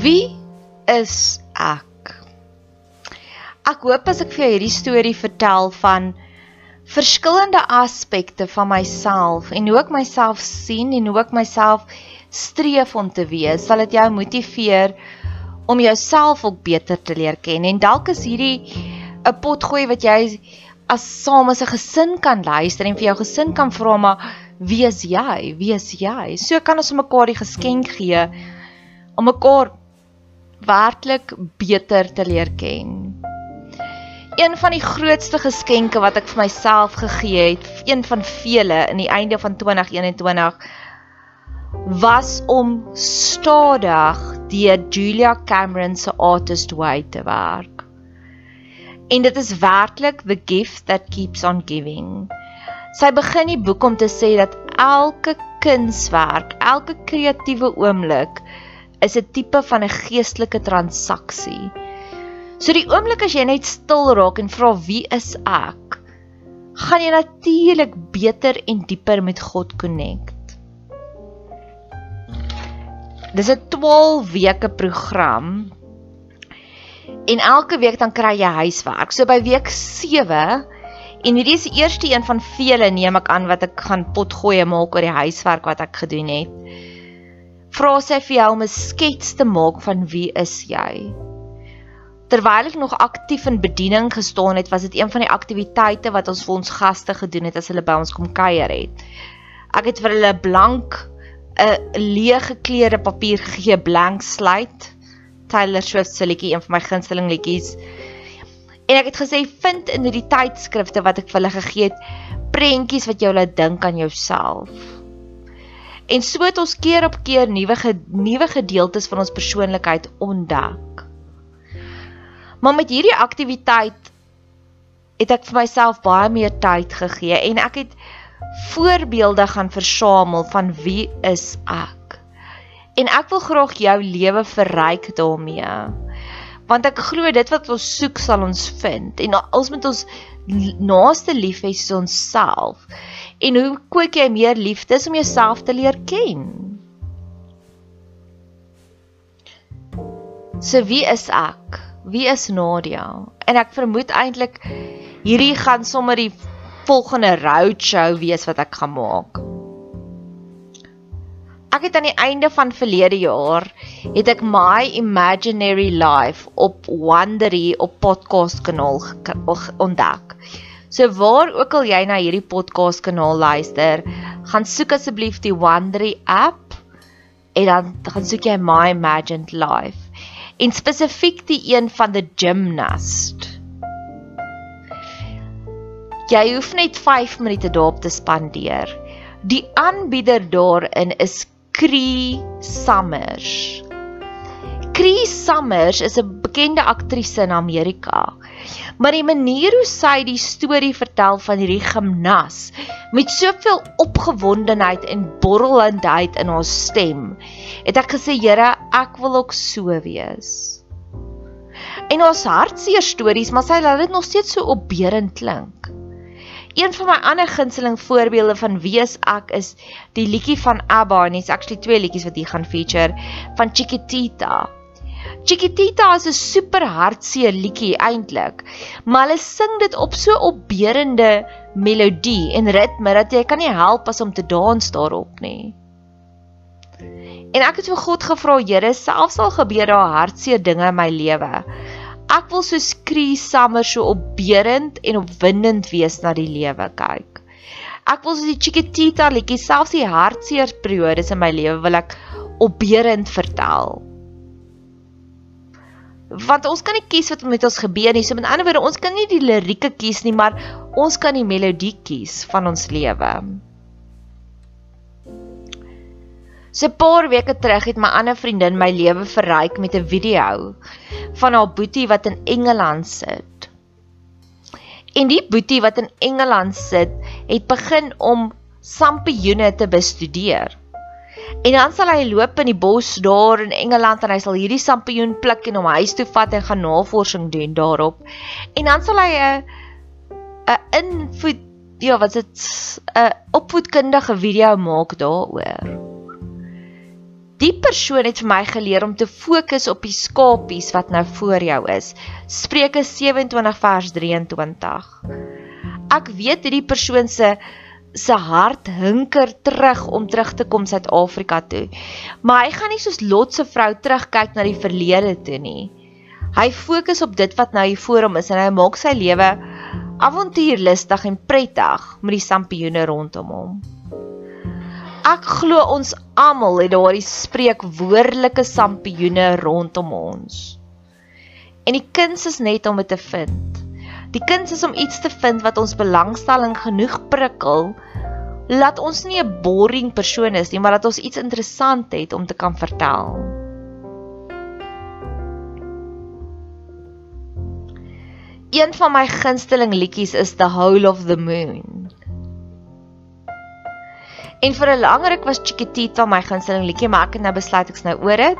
Wie is ek? Ek hoop as ek vir jou hierdie storie vertel van verskillende aspekte van myself en hoe ek myself sien en hoe ek myself streef om te wees, sal dit jou motiveer om jouself ook beter te leer ken. En dalk is hierdie 'n potgooi wat jy as saam as 'n gesin kan luister en vir jou gesin kan vra maar wie is jy? Wie is jy? So kan ons mekaar die geskenk gee om mekaar werklik beter te leer ken. Een van die grootste geskenke wat ek vir myself gegee het, een van vele in die einde van 2021 was om stadig deur Julia Cameron se Artist Way te werk. En dit is werklik the gift that keeps on giving. Sy begin die boek om te sê dat elke kunswerk, elke kreatiewe oomblik is 'n tipe van 'n geestelike transaksie. So die oomblik as jy net stil raak en vra wie is ek, gaan jy natuurlik beter en dieper met God connect. Dis 'n 12 weke program. En elke week dan kry jy huiswerk. So by week 7 en hierdie is die eerste een van vele neem ek aan wat ek gaan potgooi maak oor die huiswerk wat ek gedoen het vra sy vir jou om 'n skets te maak van wie is jy. Terwyl ek nog aktief in bediening gestaan het, was dit een van die aktiwiteite wat ons vir ons gaste gedoen het as hulle by ons kom kuier het. Ek het vir hulle blank 'n leë gekleurde papier gegee, blank slate. Taylor Swift se liedjie, een van my gunsteling liedjies. En ek het gesê vind in hierdie tydskrifte wat ek vir hulle gegee het, prentjies wat jou laat dink aan jouself. En so het ons keer op keer nuwe nuwe gedeeltes van ons persoonlikheid ontdek. Maar met hierdie aktiwiteit het ek vir myself baie meer tyd gegee en ek het voorbeelde gaan versamel van wie is ek. En ek wil graag jou lewe verryk daarmee. Want ek glo dit wat ons soek sal ons vind en ons moet ons naaste lief hê soos onsself. En hoe kweek jy meer liefde om jouself te leer ken? So wie is ek? Wie is Nadia? En ek vermoed eintlik hierdie gaan sommer die volgende roadshow wees wat ek gaan maak. Ek het aan die einde van verlede jaar het ek my imaginary life op Wondery op podcast kanaal ontdek. So waar ook al jy na hierdie podcast kanaal luister, gaan soek asseblief die Wondery app en dan gaan soek jy My Imagined Life en spesifiek die een van the gymnast. Jy hoef net 5 minute daarop te spandeer. Die aanbieder daarin is Cree Summers. Cree Summers is 'n bekende aktrise in Amerika. Maar die manier hoe sy die storie vertel van hierdie gimnas met soveel opgewondenheid en borrelendheid in haar stem, het ek gesê, Here, ek wil ook so wees. En ons hartseer stories, maar sy laat dit nog steeds so opbeurend klink. Een van my ander gunsteling voorbeelde van wie ek is, die liedjie van ABBA en dit's actually twee liedjies wat hier gaan feature van Chiquitita. Chiquitita is 'n super hartseer liedjie eintlik, maar hulle sing dit op so opbeurende melodie en ritme dat jy kan nie help as om te dans daarop nie. En ek het vir God gevra, Here, selfs al gebeur daar hartseer dinge in my lewe, ek wil so skree sommer so opbeurend en opwindend wees na die lewe kyk. Ek wil so die Chiquitita liedjie, selfs die hartseer periodes in my lewe wil ek opbeurend vertel want ons kan nie kies wat met ons gebeur nie. So met ander woorde, ons kan nie die lirieke kies nie, maar ons kan die melodie kies van ons lewe. So 'n paar weke terug het my ander vriendin my lewe verryk met 'n video van haar boetie wat in Engeland sit. En die boetie wat in Engeland sit, het begin om sampioene te bestudeer. En dan sal hy loop in die bos daar in Engeland en hy sal hierdie sampioen pluk en hom huis toe vat en gaan navorsing doen daarop. En dan sal hy 'n 'n invoet ja, wat dit 'n opvoedkundige video maak daaroor. Die persoon het vir my geleer om te fokus op die skapies wat nou voor jou is. Spreuke 27 vers 23. Ek weet hierdie persoon se se hart hinker terug om terug te kom Suid-Afrika toe. Maar hy gaan nie soos Lot se vrou terugkyk na die verlede toe nie. Hy fokus op dit wat nou hier voor hom is en hy maak sy lewe avontuurlustig en prettig met die sampioene rondom hom. Ek glo ons almal het daardie spreekwoordelike sampioene rondom ons. En die kuns is net om dit te vind. Die kuns is om iets te vind wat ons belangstelling genoeg prikkel laat ons nie 'n boring persoon is nie, maar dat ons iets interessant het om te kan vertel. Een van my gunsteling liedjies is The Hole of the Moon. En vir 'n lang ruk was Chiquitita my gunsteling liedjie, maar ek het nou besluit ek's nou oor dit.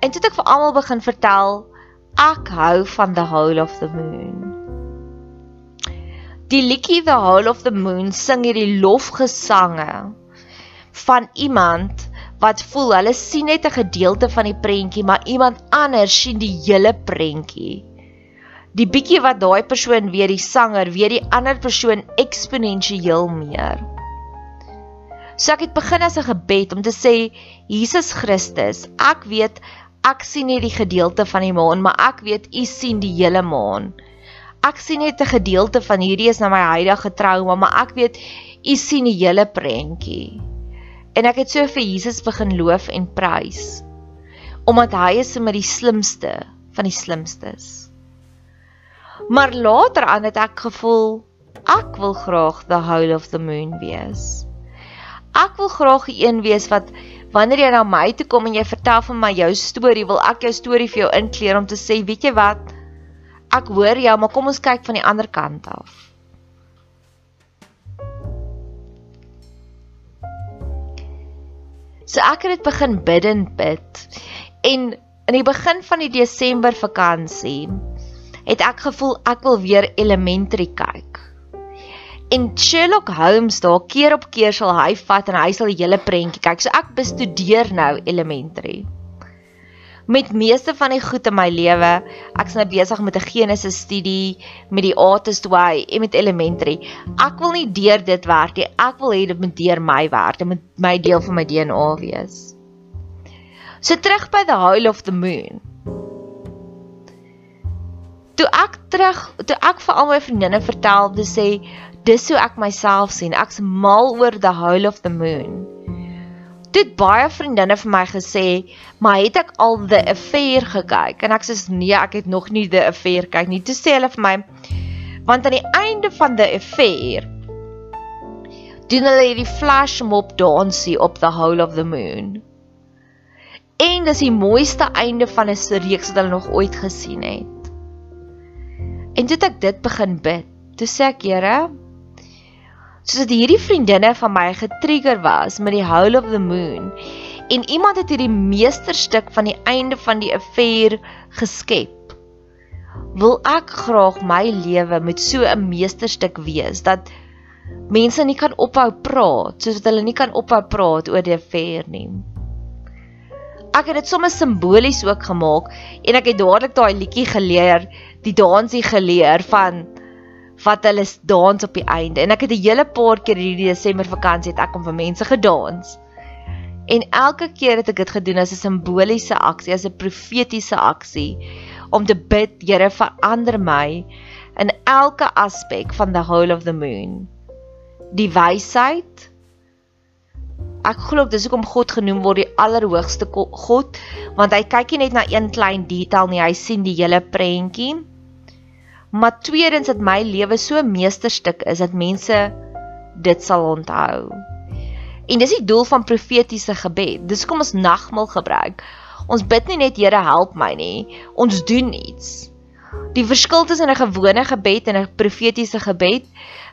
En toe het ek vir almal begin vertel ek hou van The Hole of the Moon. Die liedjie The Hall of the Moon sing hierdie lofgesange van iemand wat voel hulle sien net 'n gedeelte van die prentjie, maar iemand anders sien die hele prentjie. Die bietjie wat daai persoon weet, die sanger, weet die ander persoon eksponensieel meer. So ek het begin as 'n gebed om te sê Jesus Christus, ek weet ek sien nie die gedeelte van die maan, maar ek weet U sien die hele maan ek sien net 'n gedeelte van hierdie is na my huidige trauma, maar ek weet u sien die hele prentjie. En ek het so vir Jesus begin loof en prys omdat hy is sommer die slimste van die slimstes. Maar later aan het ek gevoel ek wil graag the whole of the moon wees. Ek wil graag die een wees wat wanneer jy na my toe kom en jy vertel van my jou storie, wil ek jou storie vir jou inkleer om te sê, weet jy wat? Ek hoor jou, maar kom ons kyk van die ander kant af. So ek het dit begin bid en bid. En in die begin van die Desember vakansie het ek gevoel ek wil weer elementary kyk. En Sherlock Holmes daar keer op keer sal hy vat en hy sal die hele prentjie kyk. So ek bestudeer nou elementary met meeste van die goed in my lewe. Ek's nou besig met 'n Genesis studie met die Artist Way en met Elementary. Ek wil nie deur dit werk nie. Ek wil hê dit moet deur my werk. Dit moet my deel van my DNA wees. So terug by the Hole of the Moon. Toe ek terug, toe ek vir al my vriendinne vertel, dis sê dis hoe ek myself sien. Ek's mal oor the Hole of the Moon toe het baie vriendinne vir my gesê, "Maar het ek al The Affair gekyk?" En ek sê, "Nee, ek het nog nie The Affair kyk nie." Toe sê hulle vir my, "Want aan die einde van The Affair doen hulle hierdie flash mob dansie op the whole of the moon." En dis die mooiste einde van 'n reeks wat hulle nog ooit gesien het. En toe het ek dit begin bid. Toe sê ek, "Here, soos dit hierdie vriendinne van my getrigger was met die Hole of the Moon en iemand het hierdie meesterstuk van die einde van die affair geskep wil ek graag my lewe met so 'n meesterstuk wees dat mense nie kan ophou praat soos wat hulle nie kan ophou praat oor die affair nie. Ek het dit sommer simbolies ook gemaak en ek het dadelik daai liedjie geleer die dansie geleer van wat hulle dans op die einde. En ek het 'n hele paar keer hierdie Desember vakansie het ek om vir mense gedans. En elke keer het ek dit gedoen as 'n simboliese aksie, as 'n profetiese aksie om te bid, Here, verander my in elke aspek van the whole of the moon. Die wysheid Ek glo dis hoekom God genoem word die allerhoogste God, want hy kyk nie net na een klein detail nie, hy sien die hele prentjie. Maar tweedens dat my lewe so 'n meesterstuk is dat mense dit sal onthou. En dis die doel van profetiese gebed. Dis kom ons nagmaal gebruik. Ons bid nie net Here help my nie, ons doen iets. Die verskil tussen 'n gewone gebed en 'n profetiese gebed,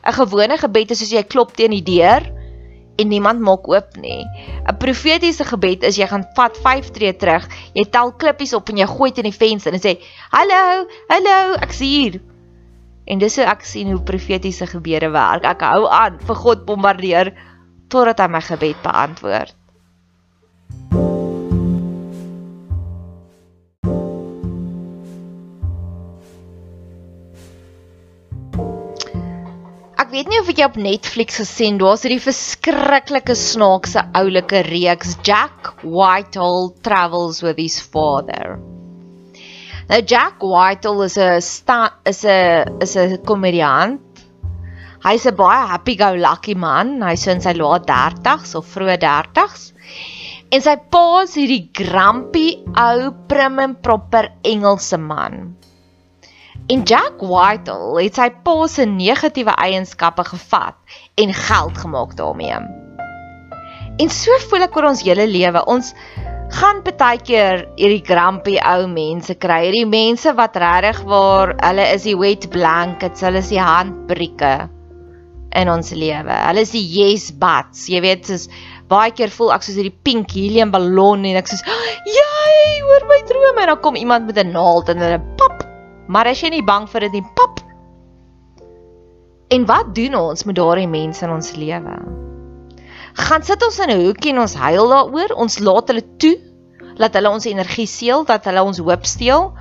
'n gewone gebed is soos jy klop teen die deur en niemand maak oop nie. 'n Profetiese gebed is jy gaan vat 5 tree terug, jy tel klippies op en jy gooi dit in die venster en sê: "Hallo, hallo, ek's hier." En dis hoe ek sien hoe profetiese gebeure werk. Ek hou aan vir God bombardeer totdat hy my gebed beantwoord. weet nie of ek jou op Netflix gesien, daar's hierdie verskriklike snaakse oulike reeks Jack Whitehall Travels with His Father. Nou Jack Whitehall is 'n is 'n is 'n komediant. Hy's 'n baie happy go lucky man. Hy's in sy laat 30s of vroeë 30s. En sy pa is hierdie grumpy ou prim en proper Engelse man. En Jack Whitehall het sy pa se negatiewe eienskappe gevat en geld gemaak daarmee. En so voel ek oor ons hele lewe. Ons gaan baie keer hierdie grumpy ou mense kry. Hierdie mense wat regtig waar hulle is die wet blankets, hulle is die handbrieke in ons lewe. Hulle is die yes buts. Jy weet soos baie keer voel ek soos hierdie pink helium ballon en ek sê, "Jy, hoor my drome." En dan kom iemand met 'n naald en hulle pap Maar as jy nie bang vir dit nie, pap. En wat doen ons met daardie mense in ons lewe? Gaan sit ons in 'n hoekie en ons huil daaroor, ons laat hulle toe, laat hulle ons energie steel, dat hulle ons hoop steel,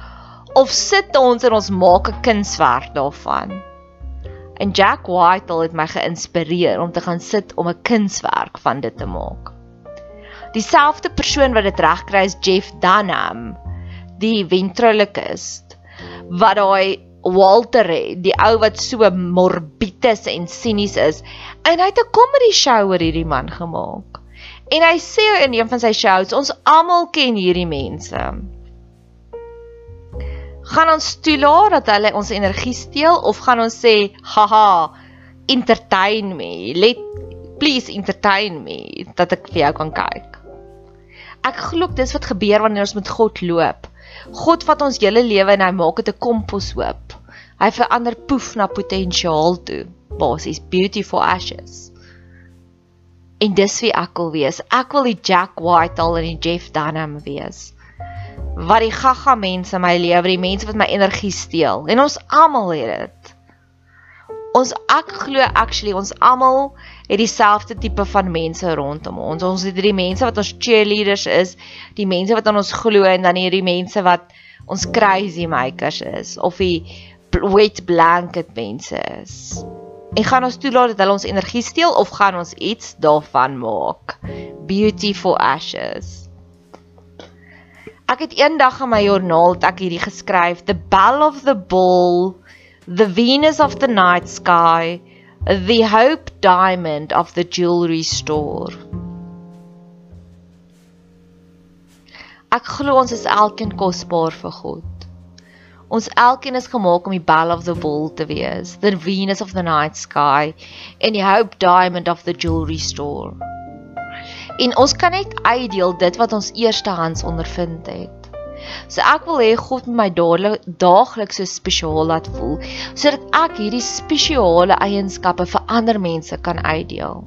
of sit ons en ons maak 'n kunswerk daarvan? En Jack Whitehall het my geïnspireer om te gaan sit om 'n kunswerk van dit te maak. Dieselfde persoon wat dit regkry is Jeff Dunham, die ventriloquist wat daai Walter het, die ou wat so morbides en sinies is. En hy het 'n comedy show oor hierdie man gemaak. En hy sê in een van sy shows, ons almal ken hierdie mense. Gaan ons toelaat dat hulle ons energie steel of gaan ons sê, "Haha, entertain me. Let please entertain me dat ek vir jou kan kyk." Ek glo dis wat gebeur wanneer ons met God loop. God vat ons hele lewe en hy maak dit 'n komposhoop. Hy verander poef na potensiaal toe. Basies beautiful ashes. En dis wie ek wil wees. Ek wil die Jack Whitehall en die Jeff Dunham wees. Wat die gaga mense in my lewe, die mense wat my energie steel. En ons almal het dit. Ons ek glo actually ons almal het dieselfde tipe van mense rondom ons. Ons het hierdie mense wat ons cheerleaders is, die mense wat aan ons glo en dan hierdie mense wat ons crazy makers is of die wet blanket mense is. En gaan ons toelaat dat hulle ons energie steel of gaan ons iets daarvan maak? Beautiful ashes. Ek het eendag in my joernaal ek hierdie geskryf, the bell of the bull, the venus of the night sky, the hope diamond of the jewelry store. Ek glo ons is elkeen kosbaar vir God. Ons elkeen is gemaak om die bell of the bull te wees, the Venus of the night sky and the hope diamond of the jewelry store. En ons kan net uitdeel dit wat ons eerstehands ondervind het. So ek wil hê God moet my dadelik daagliks so spesiaal laat voel sodat ek hierdie spesiale eienskappe vir ander mense kan uitdeel.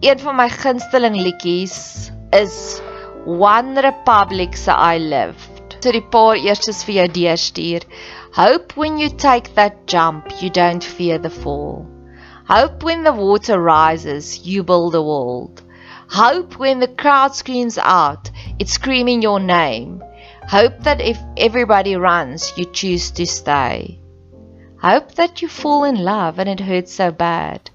Een van my gunsteling liedjies is One Republic se I Lived. So die paar eerstes vir jou deurstuur. Hope when you take that jump, you don't fear the fall. Hope when the water rises, you build a world. Hope when the crowd screams out, it's screaming your name. Hope that if everybody runs, you choose to stay. Hope that you fall in love and it hurts so bad.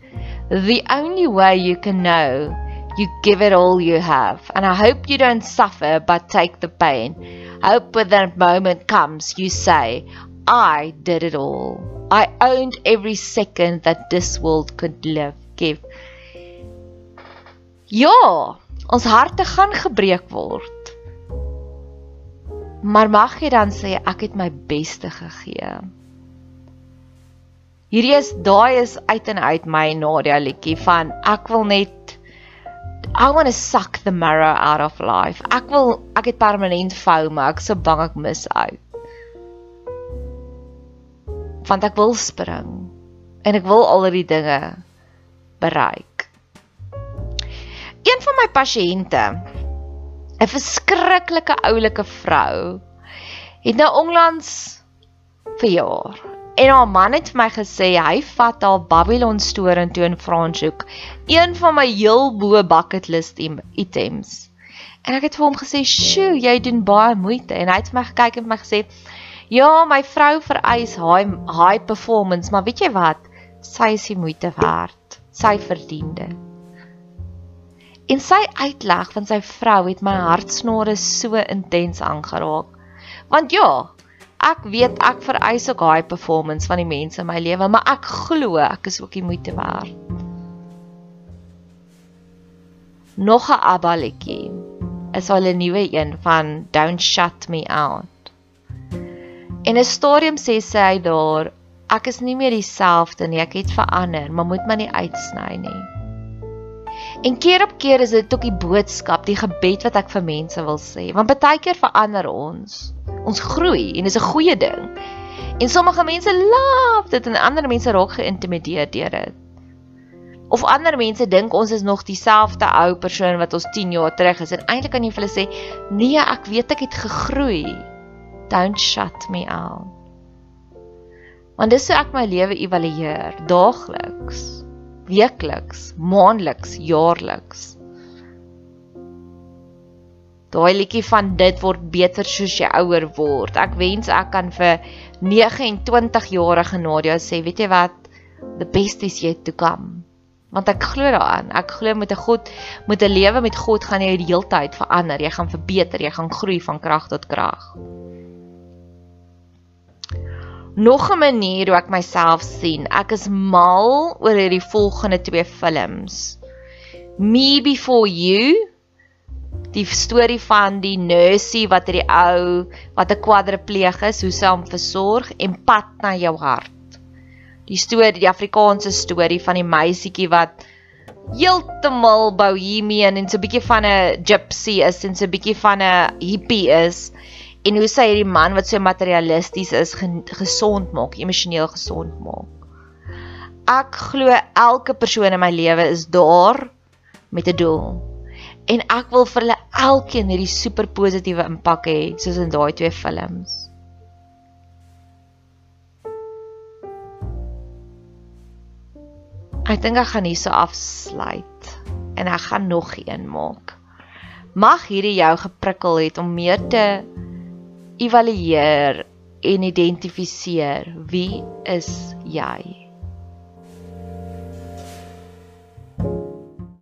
The only way you can know, you give it all you have. And I hope you don't suffer but take the pain. Hope when that moment comes, you say, I did it all. I owned every second that this world could live, give. Ja, ons harte gaan gebreek word. Maar mag jy dan sê ek het my beste gegee. Hierdie is daai is uit en uit my Nadia liedjie van ek wil net I want to suck the marrow out of life. Ek wil ek het permanent maar ek so bang ek mis uit. Want ek wil spring en ek wil al die dinge bereik een van my pasiënte, 'n verskriklike oulike vrou, het nou onlangs verjaar. En haar man het vir my gesê hy vat haar Babylon stoor in toe in Franshoek, een van my heel bo bucket list items. En ek het vir hom gesê, "Sjoe, jy doen baie moeite." En hy het vir my gekyk en vir my gesê, Ja, my vrou vereis high high performance, maar weet jy wat? Sy is die moeite werd. Sy verdien dit. En sy uitleg van sy vrou het my hartsnare so intens aangeraak. Want ja, ek weet ek vereis ook high performance van die mense in my lewe, maar ek glo ek is ook die moeite werd. Nog 'n abbaletjie is al 'n nuwe een van Don't Shut Me Out. En 'n stadium sê sy daar, ek is nie meer dieselfde nie, ek het verander, maar moet my nie uitsny nie. En keer op keer is dit ook die boodskap, die gebed wat ek vir mense wil sê, want baie keer verander ons. Ons groei en dis 'n goeie ding. En sommige mense love dit en ander mense raak geïntimideer deur dit. Of ander mense dink ons is nog dieselfde ou persoon wat ons 10 jaar terug is en eintlik kan jy vir hulle sê, "Nee, ek weet ek het gegroei. Don't shut me out." Want dis hoe ek my lewe evalueer, daagliks weekliks, maandeliks, jaarliks. Daai liedjie van dit word beter soos jy ouer word. Ek wens ek kan vir 29 jarige Nadia sê, weet jy wat? The best is yet to come. Want ek glo daaraan. Ek glo met 'n God, met 'n lewe met God gaan jy die hele tyd verander. Jy gaan verbeter, jy gaan groei van krag tot krag. Nog 'n manier hoe ek myself sien. Ek is mal oor hierdie volgende twee films. Me Before You, die storie van die nursie wat hierdie ou wat 'n kwadripleeg is, hoe sy hom versorg en pad na jou hart. Die storie, die Afrikaanse storie van die meisietjie wat heeltemal bohemian en so 'n bietjie van 'n gypsy is en so 'n bietjie van 'n hippie is en hoe sy hierdie man wat so materialisties is gesond maak, emosioneel gesond maak. Ek glo elke persoon in my lewe is daar met 'n doel. En ek wil vir hulle elkeen hierdie super positiewe impak hê soos in daai twee films. Ek dink ek gaan hierso afsluit en ek gaan nog een maak. Mag hierdie jou geprikkel het om meer te evalueer en identifiseer wie is jy?